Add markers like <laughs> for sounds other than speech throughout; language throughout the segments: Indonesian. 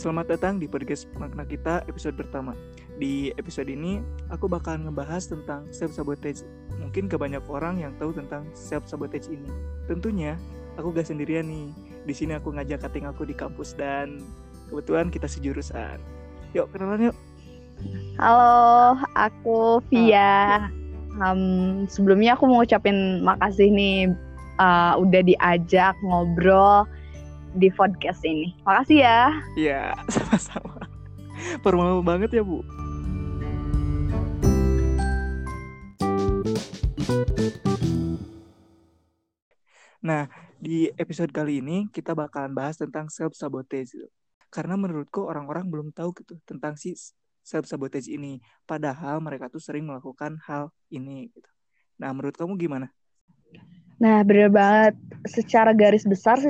Selamat datang di podcast Makna Kita episode pertama. Di episode ini, aku bakalan ngebahas tentang self-sabotage. Mungkin ke banyak orang yang tahu tentang self-sabotage ini. Tentunya, aku gak sendirian nih. Di sini aku ngajak kating aku di kampus dan kebetulan kita sejurusan. Yuk, kenalan yuk. Halo, aku Via. Um, sebelumnya aku mau ucapin makasih nih uh, udah diajak ngobrol di podcast ini. Makasih ya. Iya, sama-sama. Formal banget ya, Bu. Nah, di episode kali ini kita bakalan bahas tentang self sabotage. Karena menurutku orang-orang belum tahu gitu tentang si self sabotage ini, padahal mereka tuh sering melakukan hal ini gitu. Nah, menurut kamu gimana? Nah, benar banget. Secara garis besar, si,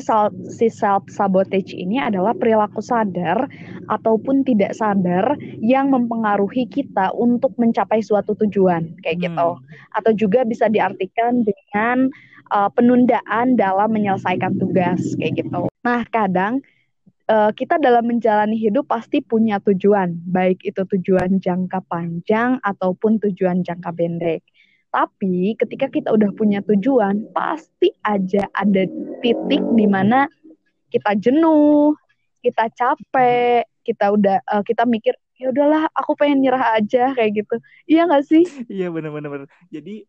si self-sabotage ini adalah perilaku sadar ataupun tidak sadar yang mempengaruhi kita untuk mencapai suatu tujuan, kayak hmm. gitu. Atau juga bisa diartikan dengan uh, penundaan dalam menyelesaikan tugas, kayak gitu. Nah, kadang uh, kita dalam menjalani hidup pasti punya tujuan, baik itu tujuan jangka panjang ataupun tujuan jangka pendek. Tapi ketika kita udah punya tujuan, pasti aja ada titik di mana kita jenuh, kita capek, kita udah uh, kita mikir ya udahlah aku pengen nyerah aja kayak gitu. Iya gak sih? Iya benar-benar. Jadi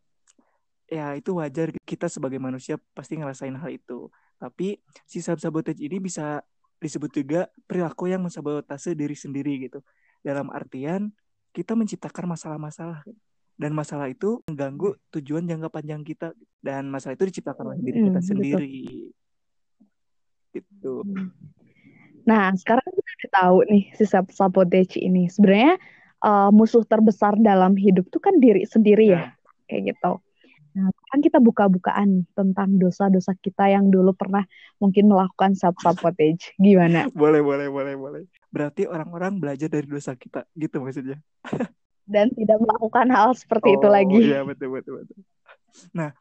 ya itu wajar kita sebagai manusia pasti ngerasain hal itu. Tapi si sabotage ini bisa disebut juga perilaku yang mensabotase diri sendiri gitu. Dalam artian kita menciptakan masalah-masalah dan masalah itu mengganggu tujuan jangka panjang kita dan masalah itu diciptakan oleh diri kita hmm, sendiri itu nah sekarang kita udah tahu nih si sabotage ini sebenarnya uh, musuh terbesar dalam hidup tuh kan diri sendiri ya nah. kayak gitu Nah, kan kita buka-bukaan tentang dosa-dosa kita yang dulu pernah mungkin melakukan self-sabotage. Gimana? <laughs> Boleh, boleh, boleh, boleh. Berarti orang-orang belajar dari dosa kita, gitu maksudnya. <laughs> dan tidak melakukan hal seperti oh, itu lagi. Iya betul betul betul. Nah,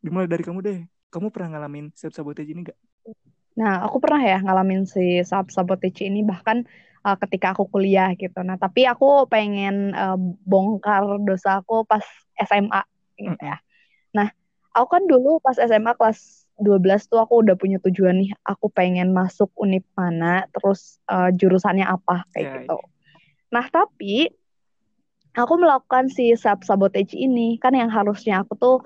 dimulai dari kamu deh. Kamu pernah ngalamin self sabotage ini gak? Nah, aku pernah ya ngalamin si self sabotage ini bahkan uh, ketika aku kuliah gitu. Nah, tapi aku pengen uh, bongkar dosa aku pas SMA gitu ya. Nah, aku kan dulu pas SMA kelas 12 tuh aku udah punya tujuan nih, aku pengen masuk univ mana, terus uh, jurusannya apa kayak yeah, gitu. Yeah. Nah, tapi aku melakukan si self sabotage ini. Kan yang harusnya aku tuh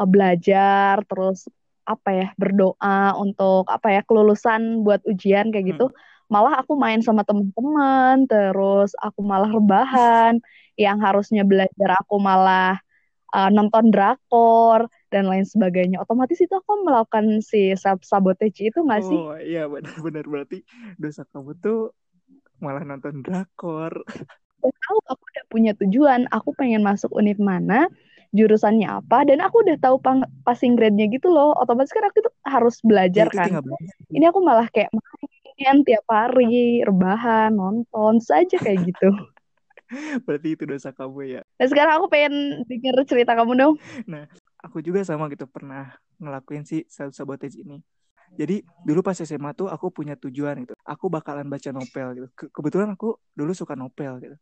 uh, belajar terus apa ya berdoa untuk apa ya kelulusan buat ujian kayak gitu. Hmm. malah aku main sama teman-teman terus aku malah rebahan. Yang harusnya belajar aku malah uh, nonton drakor dan lain sebagainya. Otomatis itu aku melakukan si self sabotage itu nggak sih? Oh iya benar-benar berarti dosa kamu tuh malah nonton drakor. Tahu aku punya tujuan aku pengen masuk univ mana jurusannya apa dan aku udah tahu pang passing grade-nya gitu loh. Otomatis kan aku tuh harus belajar ya, kan. ini aku malah kayak main tiap hari rebahan nonton saja kayak gitu. <laughs> Berarti itu dosa kamu ya. Nah sekarang aku pengen denger cerita kamu dong. Nah aku juga sama gitu pernah ngelakuin si self sabotage ini. Jadi dulu pas SMA tuh aku punya tujuan gitu. Aku bakalan baca novel gitu. Ke kebetulan aku dulu suka novel gitu.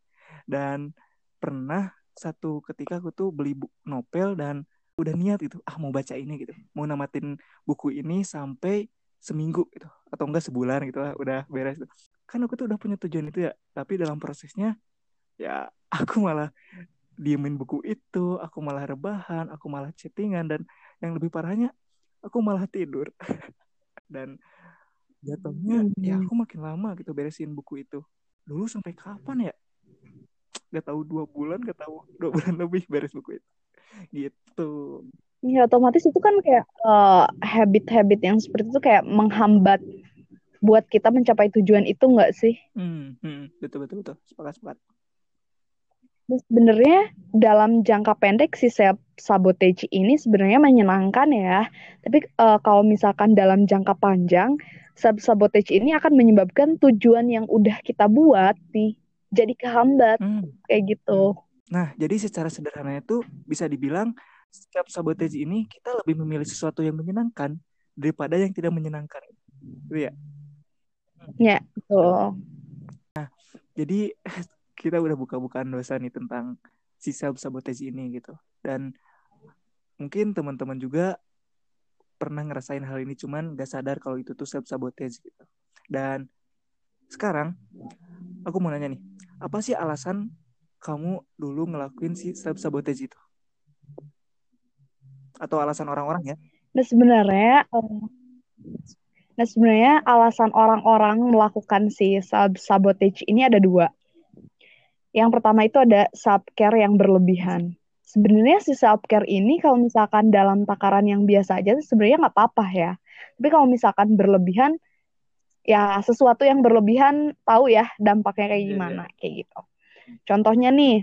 Dan pernah satu ketika aku tuh beli buku novel dan udah niat gitu, ah mau baca ini gitu. Mau namatin buku ini sampai seminggu gitu atau enggak sebulan gitu lah udah beres gitu. Kan aku tuh udah punya tujuan itu ya, tapi dalam prosesnya ya <laughs> aku malah diemin buku itu, aku malah rebahan, aku malah chattingan dan yang lebih parahnya aku malah tidur. <laughs> dan jatuhnya hmm. ya aku makin lama gitu beresin buku itu dulu sampai kapan ya gak tahu dua bulan gak tahu <laughs> dua bulan lebih beres buku itu. Gitu. Ya otomatis itu kan kayak uh, habit-habit yang seperti itu kayak menghambat buat kita mencapai tujuan itu nggak sih? Hmm, hmm, betul betul betul. Sepakat sepakat. Sebenarnya dalam jangka pendek si self sabotage ini sebenarnya menyenangkan ya. Tapi uh, kalau misalkan dalam jangka panjang, self sabotage ini akan menyebabkan tujuan yang udah kita buat nih jadi kehambat hmm. kayak gitu. Nah, jadi secara sederhana itu bisa dibilang self sabotage ini kita lebih memilih sesuatu yang menyenangkan daripada yang tidak menyenangkan. Itu ya. Betul. Nah, jadi <laughs> kita udah buka-bukaan dosa nih tentang si self sabotage ini gitu. Dan mungkin teman-teman juga pernah ngerasain hal ini cuman gak sadar kalau itu tuh self sabotage gitu. Dan sekarang aku mau nanya nih, apa sih alasan kamu dulu ngelakuin si self sabotage itu? Atau alasan orang-orang ya? Nah sebenarnya, nah sebenarnya alasan orang-orang melakukan si self sabotage ini ada dua. Yang pertama itu ada self care yang berlebihan sebenarnya si self care ini kalau misalkan dalam takaran yang biasa aja sebenarnya nggak apa-apa ya. Tapi kalau misalkan berlebihan, ya sesuatu yang berlebihan tahu ya dampaknya kayak iya, gimana yeah, kayak gitu. Contohnya nih,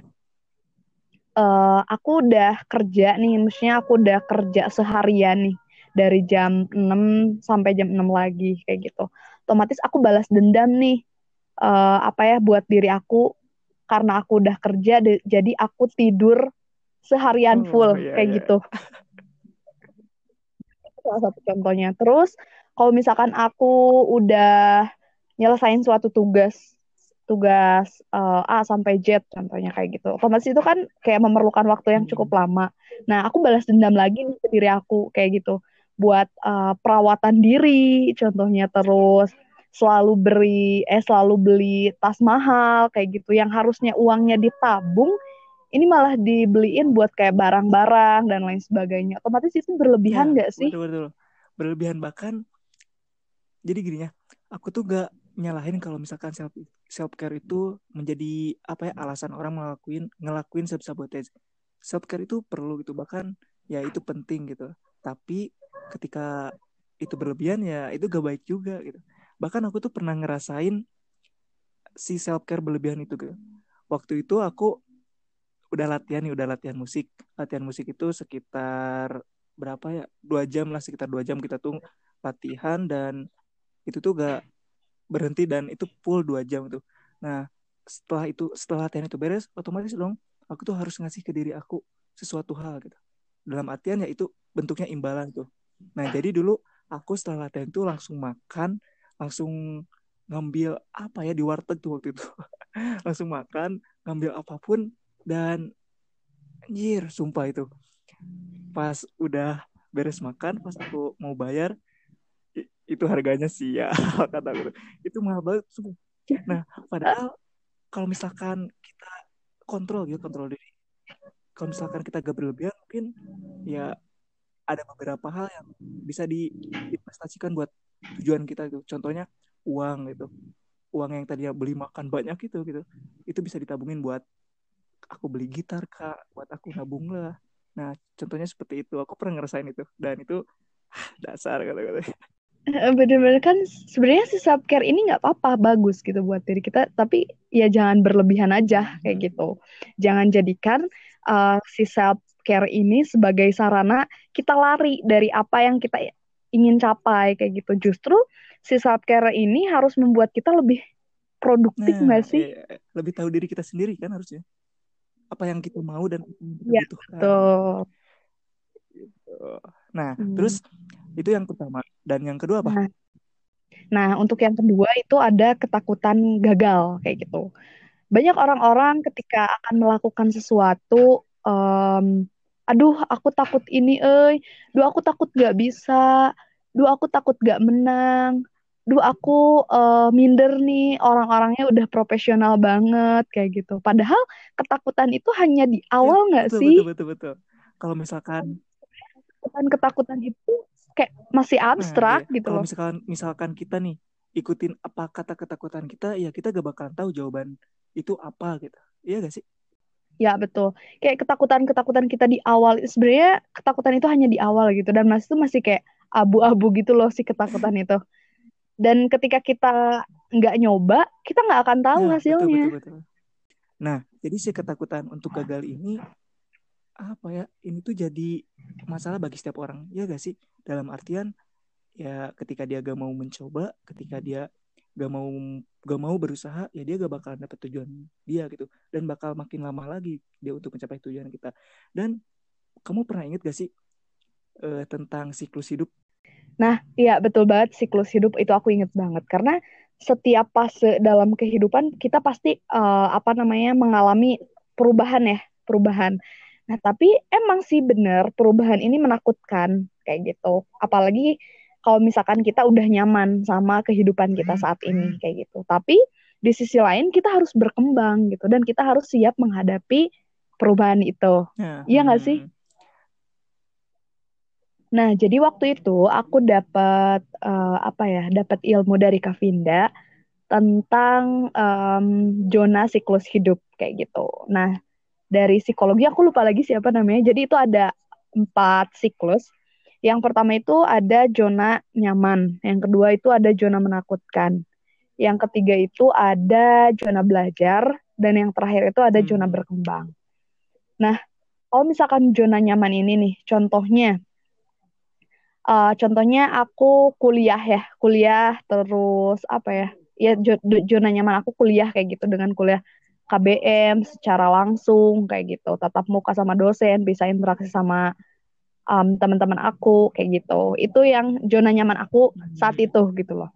uh, aku udah kerja nih, maksudnya aku udah kerja seharian nih dari jam 6 sampai jam 6 lagi kayak gitu. Otomatis aku balas dendam nih uh, apa ya buat diri aku karena aku udah kerja jadi aku tidur seharian oh, full iya, kayak iya. gitu. Salah satu contohnya. Terus kalau misalkan aku udah nyelesain suatu tugas tugas uh, A sampai Z contohnya kayak gitu. Otomatis itu kan kayak memerlukan waktu yang cukup hmm. lama. Nah, aku balas dendam lagi nih ke diri aku kayak gitu. Buat uh, perawatan diri contohnya terus selalu beri eh selalu beli tas mahal kayak gitu yang harusnya uangnya ditabung ini malah dibeliin buat kayak barang-barang dan lain sebagainya. Otomatis itu berlebihan ya, nggak ya, sih? Betul betul. Berlebihan bahkan jadi gini ya, aku tuh gak nyalahin kalau misalkan self self care itu menjadi apa ya alasan orang ngelakuin ngelakuin self sabotage. Self care itu perlu gitu bahkan ya itu penting gitu. Tapi ketika itu berlebihan ya itu gak baik juga gitu. Bahkan aku tuh pernah ngerasain si self care berlebihan itu gitu. Waktu itu aku udah latihan nih udah latihan musik latihan musik itu sekitar berapa ya dua jam lah sekitar dua jam kita tuh latihan dan itu tuh gak berhenti dan itu full dua jam tuh nah setelah itu setelah latihan itu beres otomatis dong aku tuh harus ngasih ke diri aku sesuatu hal gitu. Dalam artian ya itu bentuknya imbalan tuh. Nah jadi dulu aku setelah latihan itu langsung makan langsung ngambil apa ya di warteg tuh waktu itu. <laughs> Langsung makan ngambil apa pun dan anjir sumpah itu. Pas udah beres makan pas aku mau bayar itu harganya sial <laughs> kata aku itu mahal banget sumpah. nah padahal kalau misalkan kita kontrol gitu kontrol diri. Kalau misalkan kita gak berlebihan mungkin ya ada beberapa hal yang bisa diinvestasikan buat tujuan kita gitu contohnya uang gitu. Uang yang tadi beli makan banyak itu gitu. Itu bisa ditabungin buat aku beli gitar kak. Buat aku nabung lah. Nah contohnya seperti itu. Aku pernah ngerasain itu. Dan itu <laughs> dasar kata-kata bener-bener kan sebenarnya si self care ini nggak apa-apa bagus gitu buat diri kita tapi ya jangan berlebihan aja kayak gitu jangan jadikan uh, si self care ini sebagai sarana kita lari dari apa yang kita ingin capai kayak gitu justru si self care ini harus membuat kita lebih produktif nah, nggak nah, sih iya, lebih tahu diri kita sendiri kan harusnya apa yang kita mau dan ya, Betul. Gitu. Nah, hmm. terus itu yang pertama dan yang kedua apa? Nah, nah, untuk yang kedua itu ada ketakutan gagal kayak gitu. Banyak orang-orang ketika akan melakukan sesuatu, um, aduh aku takut ini, eh, duh aku takut gak bisa, duh aku takut gak menang, duh aku uh, minder nih orang-orangnya udah profesional banget kayak gitu. Padahal ketakutan itu hanya di iya, awal nggak ya, sih? Betul betul betul. Kalau misalkan ketakutan ketakutan itu kayak masih nah, abstrak nah, gitu Kalau loh. misalkan misalkan kita nih ikutin apa kata ketakutan kita, ya kita gak bakalan tahu jawaban itu apa gitu. Iya gak sih? Ya betul. Kayak ketakutan-ketakutan kita di awal sebenarnya ketakutan itu hanya di awal gitu dan masih itu masih kayak abu-abu gitu loh si ketakutan itu dan ketika kita nggak nyoba kita nggak akan tahu nah, hasilnya betul, betul, betul. nah jadi si ketakutan untuk gagal ini apa ya ini tuh jadi masalah bagi setiap orang ya gak sih? Dalam artian ya ketika dia gak mau mencoba ketika dia gak mau gak mau berusaha ya dia gak bakal dapet tujuan dia gitu. Dan bakal makin lama lagi dia untuk mencapai tujuan kita. Dan kamu pernah inget gak sih uh, tentang siklus hidup? Nah, iya betul banget siklus hidup. Itu aku inget banget. Karena setiap fase dalam kehidupan kita pasti uh, apa namanya mengalami perubahan ya, perubahan. Nah, tapi emang sih bener perubahan ini menakutkan kayak gitu. Apalagi kalau misalkan kita udah nyaman sama kehidupan kita saat ini kayak gitu. Tapi di sisi lain kita harus berkembang gitu dan kita harus siap menghadapi perubahan itu. Ya, iya nggak hmm. sih? Nah, jadi waktu itu aku dapat uh, apa ya? Dapat ilmu dari Kavinda tentang um, zona siklus hidup kayak gitu. Nah, dari psikologi aku lupa lagi siapa namanya. Jadi itu ada empat siklus. Yang pertama itu ada zona nyaman, yang kedua itu ada zona menakutkan, yang ketiga itu ada zona belajar, dan yang terakhir itu ada zona hmm. berkembang. Nah, kalau misalkan zona nyaman ini nih, contohnya uh, contohnya aku kuliah ya kuliah terus apa ya ya zona nyaman aku kuliah kayak gitu dengan kuliah KBM secara langsung kayak gitu. Tatap muka sama dosen bisa interaksi sama um, teman-teman aku kayak gitu. Itu yang zona nyaman aku saat itu gitu loh.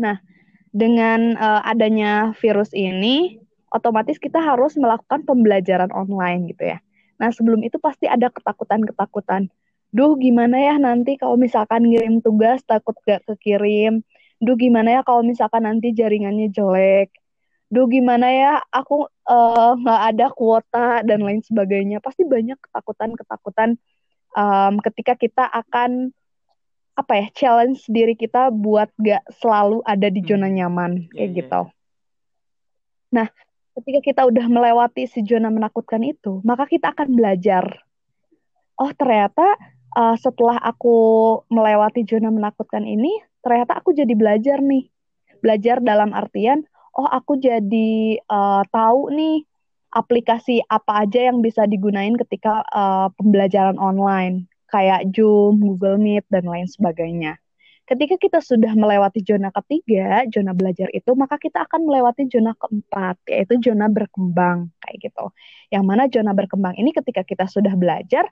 Nah dengan uh, adanya virus ini otomatis kita harus melakukan pembelajaran online gitu ya. Nah sebelum itu pasti ada ketakutan-ketakutan. Duh gimana ya nanti kalau misalkan ngirim tugas takut gak kekirim. Duh gimana ya kalau misalkan nanti jaringannya jelek duh gimana ya aku eh, nggak uh, ada kuota dan lain sebagainya pasti banyak ketakutan-ketakutan um, ketika kita akan apa ya challenge diri kita buat gak selalu ada di zona hmm. nyaman kayak yeah, iya, gitu. Yeah. Nah, ketika kita udah melewati si zona menakutkan itu, maka kita akan belajar. Oh, ternyata uh, setelah aku melewati zona menakutkan ini, ternyata aku jadi belajar nih. Belajar dalam artian, oh aku jadi uh, tahu nih aplikasi apa aja yang bisa digunain ketika uh, pembelajaran online, kayak Zoom, Google Meet, dan lain sebagainya. Ketika kita sudah melewati zona ketiga, zona belajar itu, maka kita akan melewati zona keempat, yaitu zona berkembang, kayak gitu. Yang mana zona berkembang ini ketika kita sudah belajar,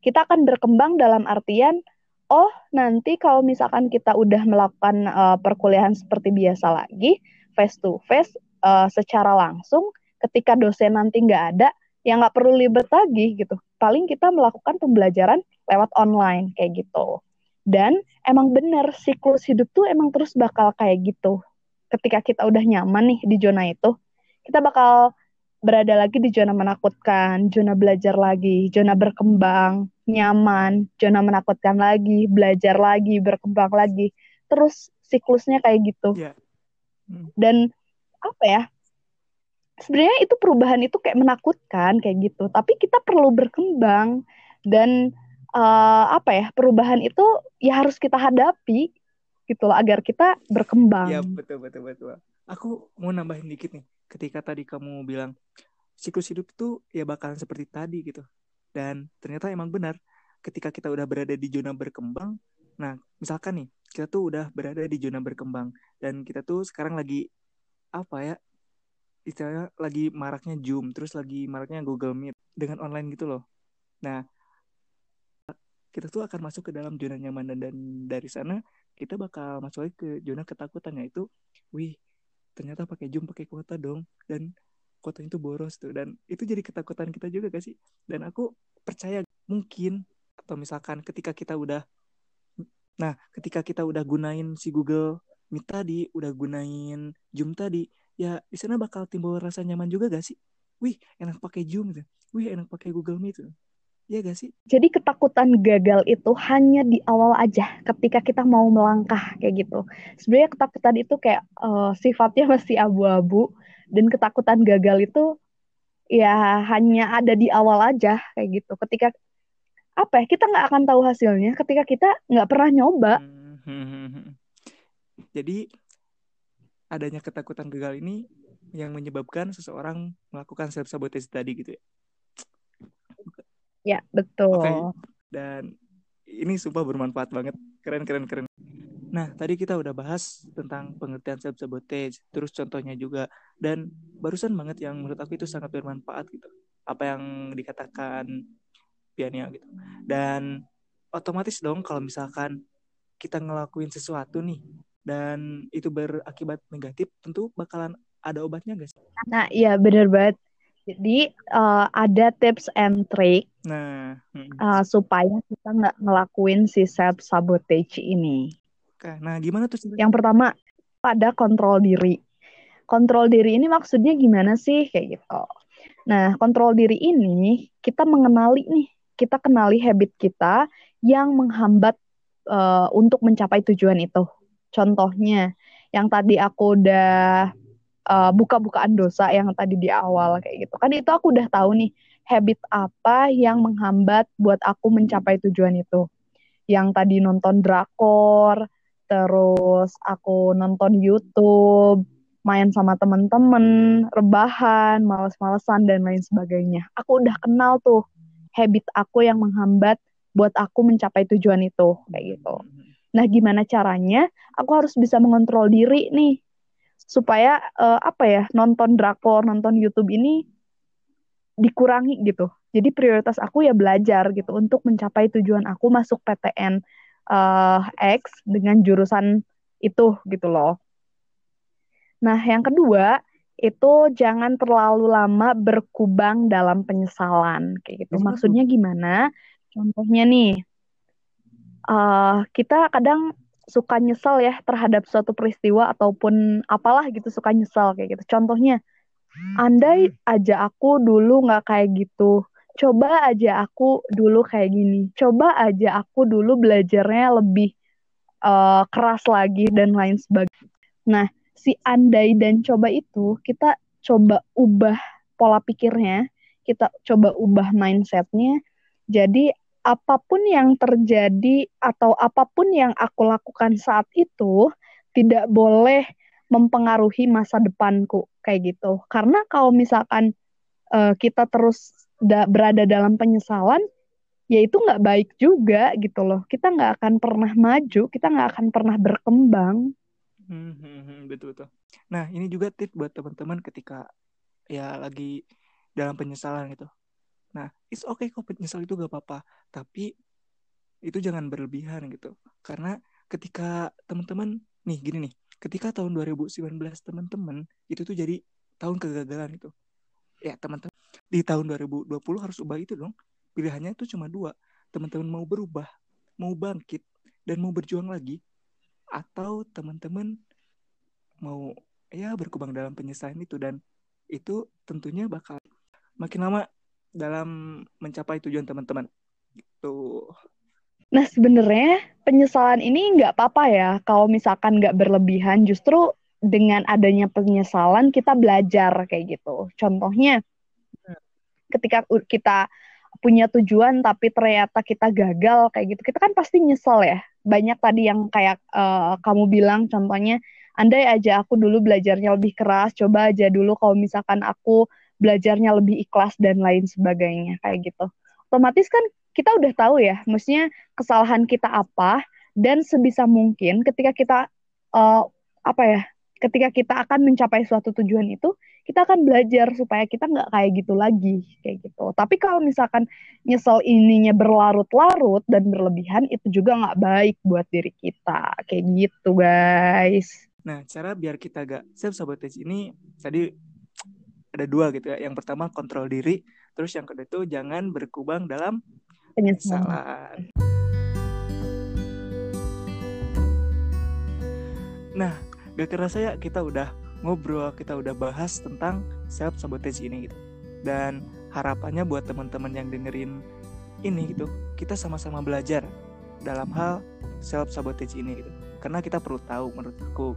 kita akan berkembang dalam artian oh nanti kalau misalkan kita udah melakukan uh, perkuliahan seperti biasa lagi face to face uh, secara langsung ketika dosen nanti nggak ada ya nggak perlu libet lagi gitu paling kita melakukan pembelajaran lewat online kayak gitu dan emang bener siklus hidup tuh emang terus bakal kayak gitu ketika kita udah nyaman nih di zona itu kita bakal berada lagi di zona menakutkan, zona belajar lagi, zona berkembang, nyaman, zona menakutkan lagi, belajar lagi, berkembang lagi. Terus siklusnya kayak gitu. Yeah. Hmm. Dan apa ya? Sebenarnya itu perubahan itu kayak menakutkan kayak gitu, tapi kita perlu berkembang dan uh, apa ya? Perubahan itu ya harus kita hadapi gitu loh agar kita berkembang. Iya, betul betul betul. Aku mau nambahin dikit nih ketika tadi kamu bilang siklus hidup itu ya bakalan seperti tadi gitu dan ternyata emang benar ketika kita udah berada di zona berkembang nah misalkan nih kita tuh udah berada di zona berkembang. Dan kita tuh sekarang lagi apa ya istilahnya lagi maraknya Zoom terus lagi maraknya Google Meet dengan online gitu loh. Nah kita tuh akan masuk ke dalam zona nyaman dan, dari sana kita bakal masuk lagi ke zona ketakutan yaitu wih ternyata pakai Zoom pakai kuota dong dan kuota itu boros tuh. Dan itu jadi ketakutan kita juga gak sih? Dan aku percaya mungkin atau misalkan ketika kita udah nah ketika kita udah gunain si Google Meet tadi udah gunain Zoom tadi ya di sana bakal timbul rasa nyaman juga gak sih wih enak pakai Zoom gitu wih enak pakai Google Meet tuh Iya gak sih? Jadi ketakutan gagal itu hanya di awal aja ketika kita mau melangkah kayak gitu. Sebenarnya ketakutan itu kayak uh, sifatnya masih abu-abu dan ketakutan gagal itu ya hanya ada di awal aja kayak gitu. Ketika apa ya kita nggak akan tahu hasilnya ketika kita nggak pernah nyoba. Hmm. <laughs> Jadi adanya ketakutan gagal ini yang menyebabkan seseorang melakukan self sabotage tadi gitu ya. Ya, betul. Okay. Dan ini sumpah bermanfaat banget. Keren, keren, keren. Nah, tadi kita udah bahas tentang pengertian self sabotage, terus contohnya juga dan barusan banget yang menurut aku itu sangat bermanfaat gitu. Apa yang dikatakan Piania gitu. Dan otomatis dong kalau misalkan kita ngelakuin sesuatu nih dan itu berakibat negatif, tentu bakalan ada obatnya guys. Nah, iya bener banget. Jadi uh, ada tips and trick Nah, hmm. uh, supaya kita nggak ngelakuin si self sabotage ini. Oke, nah gimana tuh? Yang pertama ada kontrol diri. Kontrol diri ini maksudnya gimana sih kayak gitu. Nah, kontrol diri ini kita mengenali nih, kita kenali habit kita yang menghambat uh, untuk mencapai tujuan itu. Contohnya, yang tadi aku udah uh, buka-bukaan dosa yang tadi di awal kayak gitu. Kan itu aku udah tahu nih habit apa yang menghambat buat aku mencapai tujuan itu. Yang tadi nonton drakor, terus aku nonton YouTube, main sama temen-temen, rebahan, males-malesan dan lain sebagainya. Aku udah kenal tuh habit aku yang menghambat buat aku mencapai tujuan itu kayak gitu. Nah, gimana caranya? Aku harus bisa mengontrol diri nih supaya uh, apa ya nonton drakor nonton YouTube ini dikurangi gitu jadi prioritas aku ya belajar gitu untuk mencapai tujuan aku masuk PTN uh, eh, X dengan jurusan itu gitu loh nah yang kedua itu jangan terlalu lama berkubang dalam penyesalan kayak gitu maksudnya gimana contohnya nih uh, kita kadang suka nyesel ya terhadap suatu peristiwa ataupun apalah gitu suka nyesel kayak gitu. Contohnya, andai aja aku dulu nggak kayak gitu, coba aja aku dulu kayak gini, coba aja aku dulu belajarnya lebih uh, keras lagi dan lain sebagainya. Nah, si andai dan coba itu kita coba ubah pola pikirnya, kita coba ubah mindsetnya. Jadi apa pun yang terjadi atau apa pun yang aku lakukan saat itu tidak boleh mempengaruhi masa depanku kayak gitu. Karena kalau misalkan uh, kita terus da berada dalam penyesalan, ya itu nggak baik juga gitu loh. Kita nggak akan pernah maju, kita nggak akan pernah berkembang. Hmm, hmm, hmm, betul betul. Nah ini juga tips buat teman-teman ketika ya lagi dalam penyesalan gitu. Nah, it's okay kok nyesel itu gak apa-apa. Tapi itu jangan berlebihan gitu. Karena ketika teman-teman, nih gini nih, ketika tahun 2019 teman-teman itu tuh jadi tahun kegagalan itu. Ya teman-teman, di tahun 2020 harus ubah itu dong. Pilihannya itu cuma dua. Teman-teman mau berubah, mau bangkit, dan mau berjuang lagi. Atau teman-teman mau ya berkembang dalam penyesalan itu. Dan itu tentunya bakal makin lama dalam mencapai tujuan teman-teman. Gitu. Nah sebenarnya penyesalan ini nggak apa-apa ya kalau misalkan nggak berlebihan. Justru dengan adanya penyesalan kita belajar kayak gitu. Contohnya ketika kita punya tujuan tapi ternyata kita gagal kayak gitu, kita kan pasti nyesel ya. Banyak tadi yang kayak uh, kamu bilang contohnya, andai aja aku dulu belajarnya lebih keras, coba aja dulu kalau misalkan aku belajarnya lebih ikhlas dan lain sebagainya kayak gitu. Otomatis kan kita udah tahu ya, maksudnya kesalahan kita apa dan sebisa mungkin ketika kita uh, apa ya, ketika kita akan mencapai suatu tujuan itu, kita akan belajar supaya kita nggak kayak gitu lagi kayak gitu. Tapi kalau misalkan nyesel ininya berlarut-larut dan berlebihan, itu juga nggak baik buat diri kita kayak gitu guys. Nah, cara biar kita gak self sabotage ini tadi ada dua gitu ya. Yang pertama kontrol diri, terus yang kedua itu jangan berkubang dalam penyesalan. Nah, gak kerasa ya kita udah ngobrol, kita udah bahas tentang self sabotage ini gitu. Dan harapannya buat teman-teman yang dengerin ini gitu, kita sama-sama belajar dalam hal self sabotage ini gitu. Karena kita perlu tahu menurut aku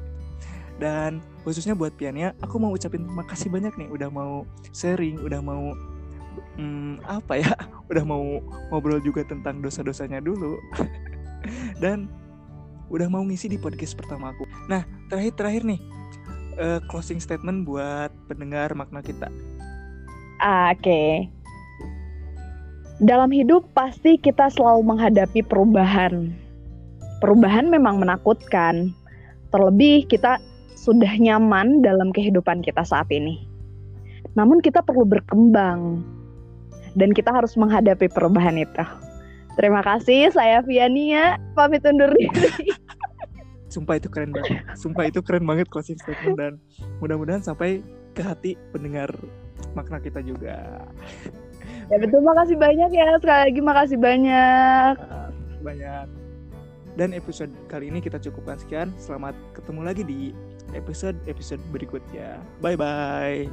dan khususnya buat Piania, aku mau ucapin terima kasih banyak nih udah mau sharing, udah mau hmm, apa ya, <laughs> udah mau ngobrol juga tentang dosa-dosanya dulu. <laughs> Dan udah mau ngisi di podcast pertama aku. Nah, terakhir-terakhir nih, uh, closing statement buat pendengar makna kita. Oke. Okay. Dalam hidup pasti kita selalu menghadapi perubahan. Perubahan memang menakutkan. Terlebih kita sudah nyaman dalam kehidupan kita saat ini. Namun kita perlu berkembang dan kita harus menghadapi perubahan itu. Terima kasih, saya Viania, pamit undur diri. <laughs> sumpah itu keren banget. <laughs> Sumpah itu keren banget closing statement dan mudah-mudahan sampai ke hati pendengar makna kita juga. Ya betul. Makasih banyak ya. Sekali lagi makasih banyak. Banyak. Dan episode kali ini kita cukupkan sekian. Selamat ketemu lagi di episode episode berikutnya. Bye bye